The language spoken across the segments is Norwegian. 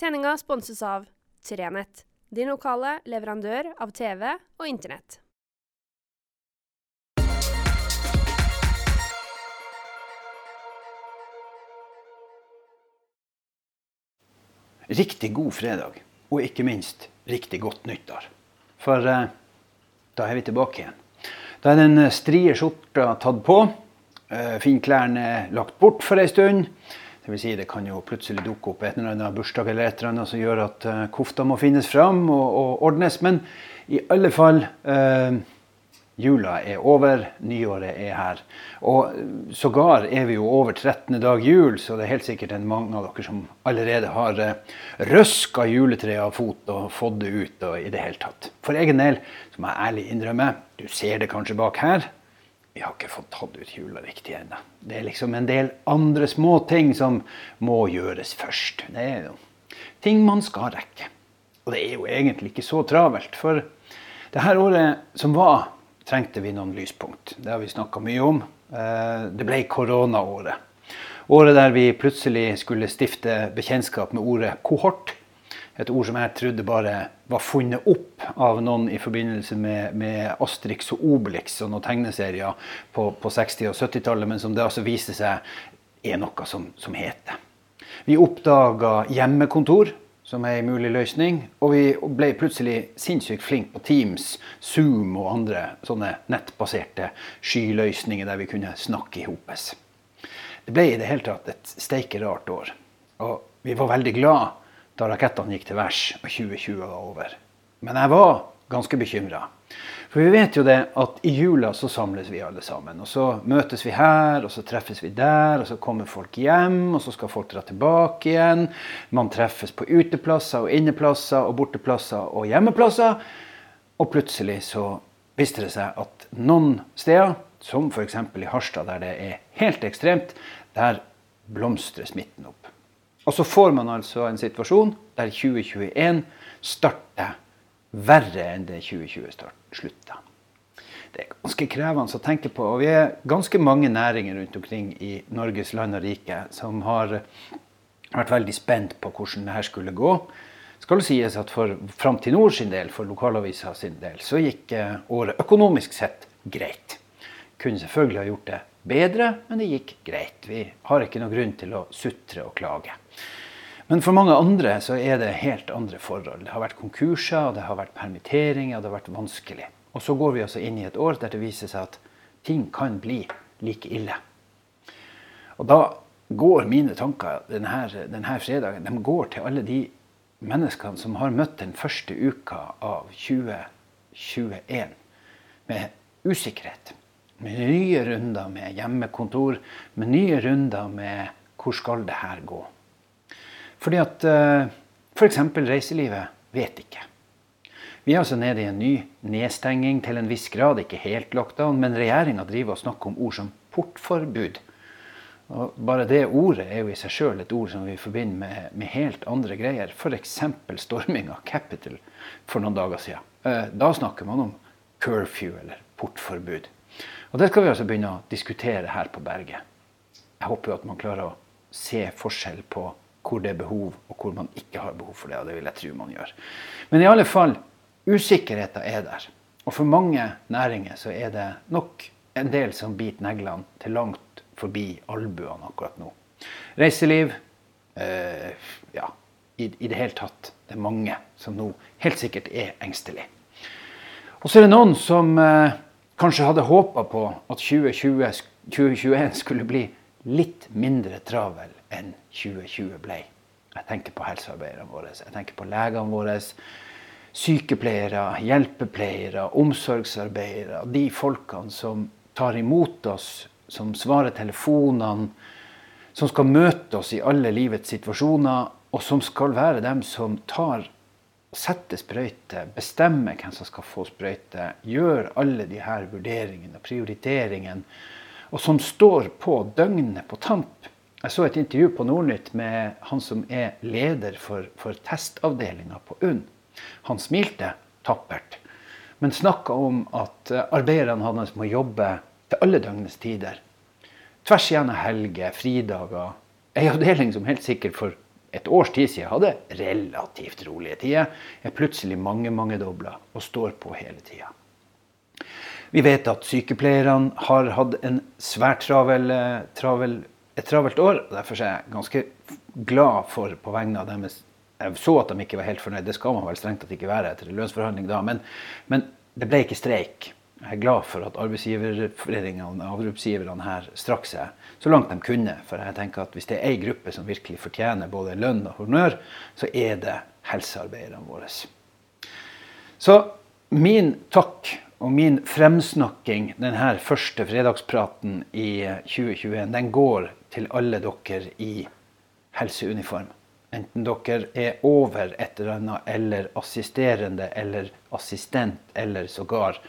Sendinga sponses av Trenett, din lokale leverandør av TV og Internett. Riktig god fredag, og ikke minst riktig godt nyttår. For eh, da er vi tilbake igjen. Da er den strie skjorta tatt på, eh, finklærne lagt bort for ei stund. Det vil si, det kan jo plutselig dukke opp et eller annet bursdag eller et eller annet som gjør at uh, kofta må finnes fram og, og ordnes. Men i alle fall uh, Jula er over, nyåret er her. Og sågar er vi jo over 13. dag jul, så det er helt sikkert en mange av dere som allerede har uh, røska juletreet av fot og fått det ut og i det hele tatt. For egen del, så må jeg ærlig innrømme, du ser det kanskje bak her, vi har ikke fått tatt ut hjula riktig ennå. Det er liksom en del andre små ting som må gjøres først. Det er jo ting man skal rekke. Og det er jo egentlig ikke så travelt, for det her året som var, trengte vi noen lyspunkt. Det har vi snakka mye om. Eh, Det ble koronaåret. Året der vi plutselig skulle stifte bekjentskap med ordet kohort. Et ord som jeg trodde bare var funnet opp av noen i forbindelse med, med Asterix og Obelix og noen tegneserier på, på 60- og 70-tallet, men som det altså viste seg er noe som, som heter. Vi oppdaga hjemmekontor som er en mulig løsning, og vi ble plutselig sinnssykt flinke på Teams, Zoom og andre sånne nettbaserte skyløsninger der vi kunne snakke i hopes. Det ble i det hele tatt et steike rart år. Og vi var veldig glad da rakettene gikk til værs og 2020 var over. Men jeg var ganske bekymra. For vi vet jo det at i jula så samles vi alle sammen. Og så møtes vi her, og så treffes vi der, og så kommer folk hjem, og så skal folk dra tilbake igjen. Man treffes på uteplasser og inneplasser og borteplasser og hjemmeplasser. Og plutselig så viste det seg at noen steder, som f.eks. i Harstad, der det er helt ekstremt, der blomstrer smitten opp. Og så får man altså en situasjon der 2021 starter verre enn det 2020 start, slutta. Det er ganske krevende å tenke på. Og vi er ganske mange næringer rundt omkring i Norges land og rike som har vært veldig spent på hvordan det her skulle gå. Skal det sies at for Fram til Nord sin del, for lokalavisa sin del, så gikk eh, året økonomisk sett greit. Kunne selvfølgelig ha gjort det bedre, men det gikk greit. Vi har ikke noen grunn til å sutre og klage. Men for mange andre så er det helt andre forhold. Det har vært konkurser, det har vært permitteringer, det har vært vanskelig. Og så går vi altså inn i et år der det viser seg at ting kan bli like ille. Og da går mine tanker denne, denne fredagen de går til alle de menneskene som har møtt den første uka av 2021 med usikkerhet. Med nye runder med hjemmekontor, med nye runder med hvor skal det her gå. Fordi at f.eks. For reiselivet vet ikke. Vi er altså nede i en ny nedstenging til en viss grad, ikke helt lockdown, men regjeringa driver og snakker om ord som portforbud. Og bare det ordet er jo i seg sjøl et ord som vi forbinder med, med helt andre greier. F.eks. storming av Capital for noen dager siden. Uh, da snakker man om curfew eller portforbud. Og det skal vi altså begynne å diskutere her på berget. Jeg håper jo at man klarer å se forskjell på hvor det er behov, og hvor man ikke har behov for det. Og det vil jeg tro man gjør. Men i alle fall, usikkerheten er der. Og for mange næringer så er det nok en del som biter neglene til langt forbi albuene akkurat nå. Reiseliv eh, Ja, i, i, det hele tatt. Det er mange som nå helt sikkert er engstelige. Og så er det noen som eh, kanskje hadde håpa på at 2020, 2021 skulle bli litt mindre travel enn 2020 ble. Jeg tenker på helsearbeiderne våre, jeg tenker på legene våre, sykepleiere, hjelpepleiere, omsorgsarbeidere. De folkene som tar imot oss, som svarer telefonene, som skal møte oss i alle livets situasjoner, og som skal være dem som tar setter sprøyte, bestemme hvem som skal få sprøyte, gjør alle de her vurderingene og prioriteringene, og som står på døgnet på tamp jeg så et intervju på Nordnytt med han som er leder for, for testavdelinga på UNN. Han smilte tappert, men snakka om at eh, arbeiderne hans må jobbe til alle døgnets tider. Tvers igjennom helger, fridager. Ei avdeling som helt sikkert for et års tid siden hadde relativt rolige tider, er plutselig mange mange dobla og står på hele tida. Vi vet at sykepleierne har hatt en svært travel, travel, et travelt år. og Derfor er jeg ganske glad for på vegne av deres Jeg så at de ikke var helt fornøyd. Det skal man vel strengt tatt ikke være etter en lønnsforhandling da. Men, men det ble ikke streik. Jeg er glad for at arbeidsgiverforeningene arbeidsgiverne her strakk seg så langt de kunne. For jeg tenker at hvis det er ei gruppe som virkelig fortjener både lønn og honnør, så er det helsearbeiderne våre. Så min takk og min fremsnakking denne første fredagspraten i 2021, den går til alle dere i helseuniform. Enten dere er over et eller annet, eller assisterende, eller assistent, eller sågar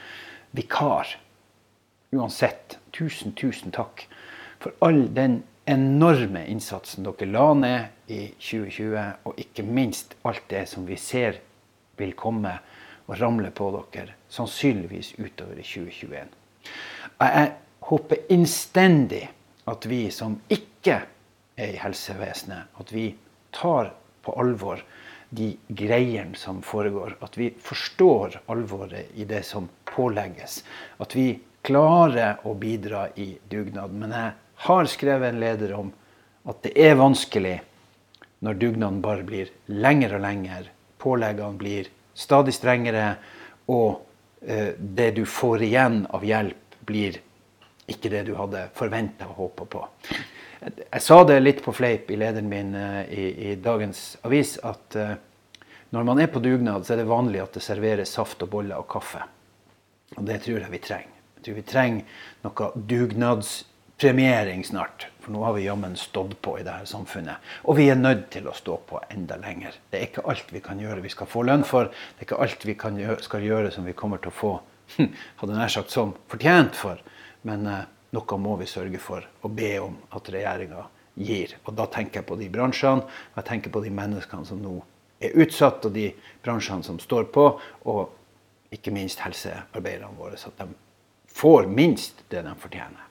vikar. Uansett, tusen, tusen takk for all den enorme innsatsen dere la ned i 2020, og ikke minst alt det som vi ser vil komme og ramle på dere, sannsynligvis utover i 2021. Jeg håper innstendig at vi som ikke er i helsevesenet, at vi tar på alvor de greiene som foregår. At vi forstår alvoret i det som pålegges. At vi klarer å bidra i dugnad. Men jeg har skrevet en leder om at det er vanskelig når dugnaden bare blir lengre og lengre. Påleggene blir stadig strengere, og eh, det du får igjen av hjelp, blir ikke det du hadde forventa og håpa på. Jeg sa det litt på fleip i lederen min eh, i, i dagens avis at uh, når man er på dugnad, så er det vanlig at det serveres saft og boller og kaffe. Og det tror jeg vi trenger. Jeg tror vi trenger noe dugnadspremiering snart. For nå har vi jammen stått på i dette samfunnet. Og vi er nødt til å stå på enda lenger. Det er ikke alt vi kan gjøre vi skal få lønn for. Det er ikke alt vi gjøre, skal gjøre som vi kommer til å få hadde nær sagt som fortjent for. Men eh, noe må vi sørge for å be om at regjeringa gir. Og da tenker jeg på de bransjene, og jeg tenker på de menneskene som nå er utsatt, og de bransjene som står på, og ikke minst helsearbeiderne våre, så at de får minst det de fortjener.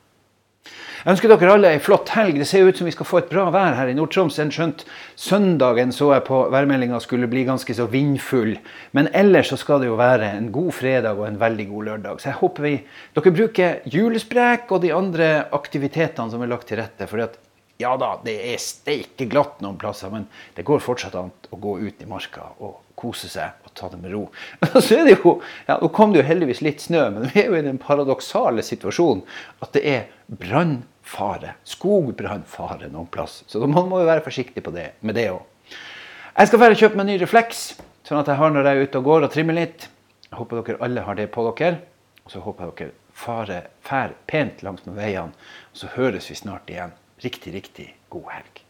Jeg ønsker dere alle ei flott helg. Det ser ut som vi skal få et bra vær her i Nord-Troms. Skjønt søndagen så jeg på værmeldinga skulle bli ganske så vindfull. Men ellers så skal det jo være en god fredag og en veldig god lørdag. Så jeg håper vi, dere bruker julesprek og de andre aktivitetene som er lagt til rette. fordi at ja da, det er steike glatt noen plasser, men det går fortsatt an å gå ut i marka og kose seg og ta det med ro. Så er det jo, ja, Nå kom det jo heldigvis litt snø, men vi er jo i den paradoksale situasjonen at det er brannfare. Skogbrannfare noen plass. Så man må jo være forsiktig det, med det òg. Jeg skal bare kjøpe meg ny refleks, sånn at jeg har når jeg er ute og går og trimmer litt. Jeg håper dere alle har det på dere. Og så håper jeg dere farer fær pent langs med veiene. Så høres vi snart igjen. Riktig, riktig god helg.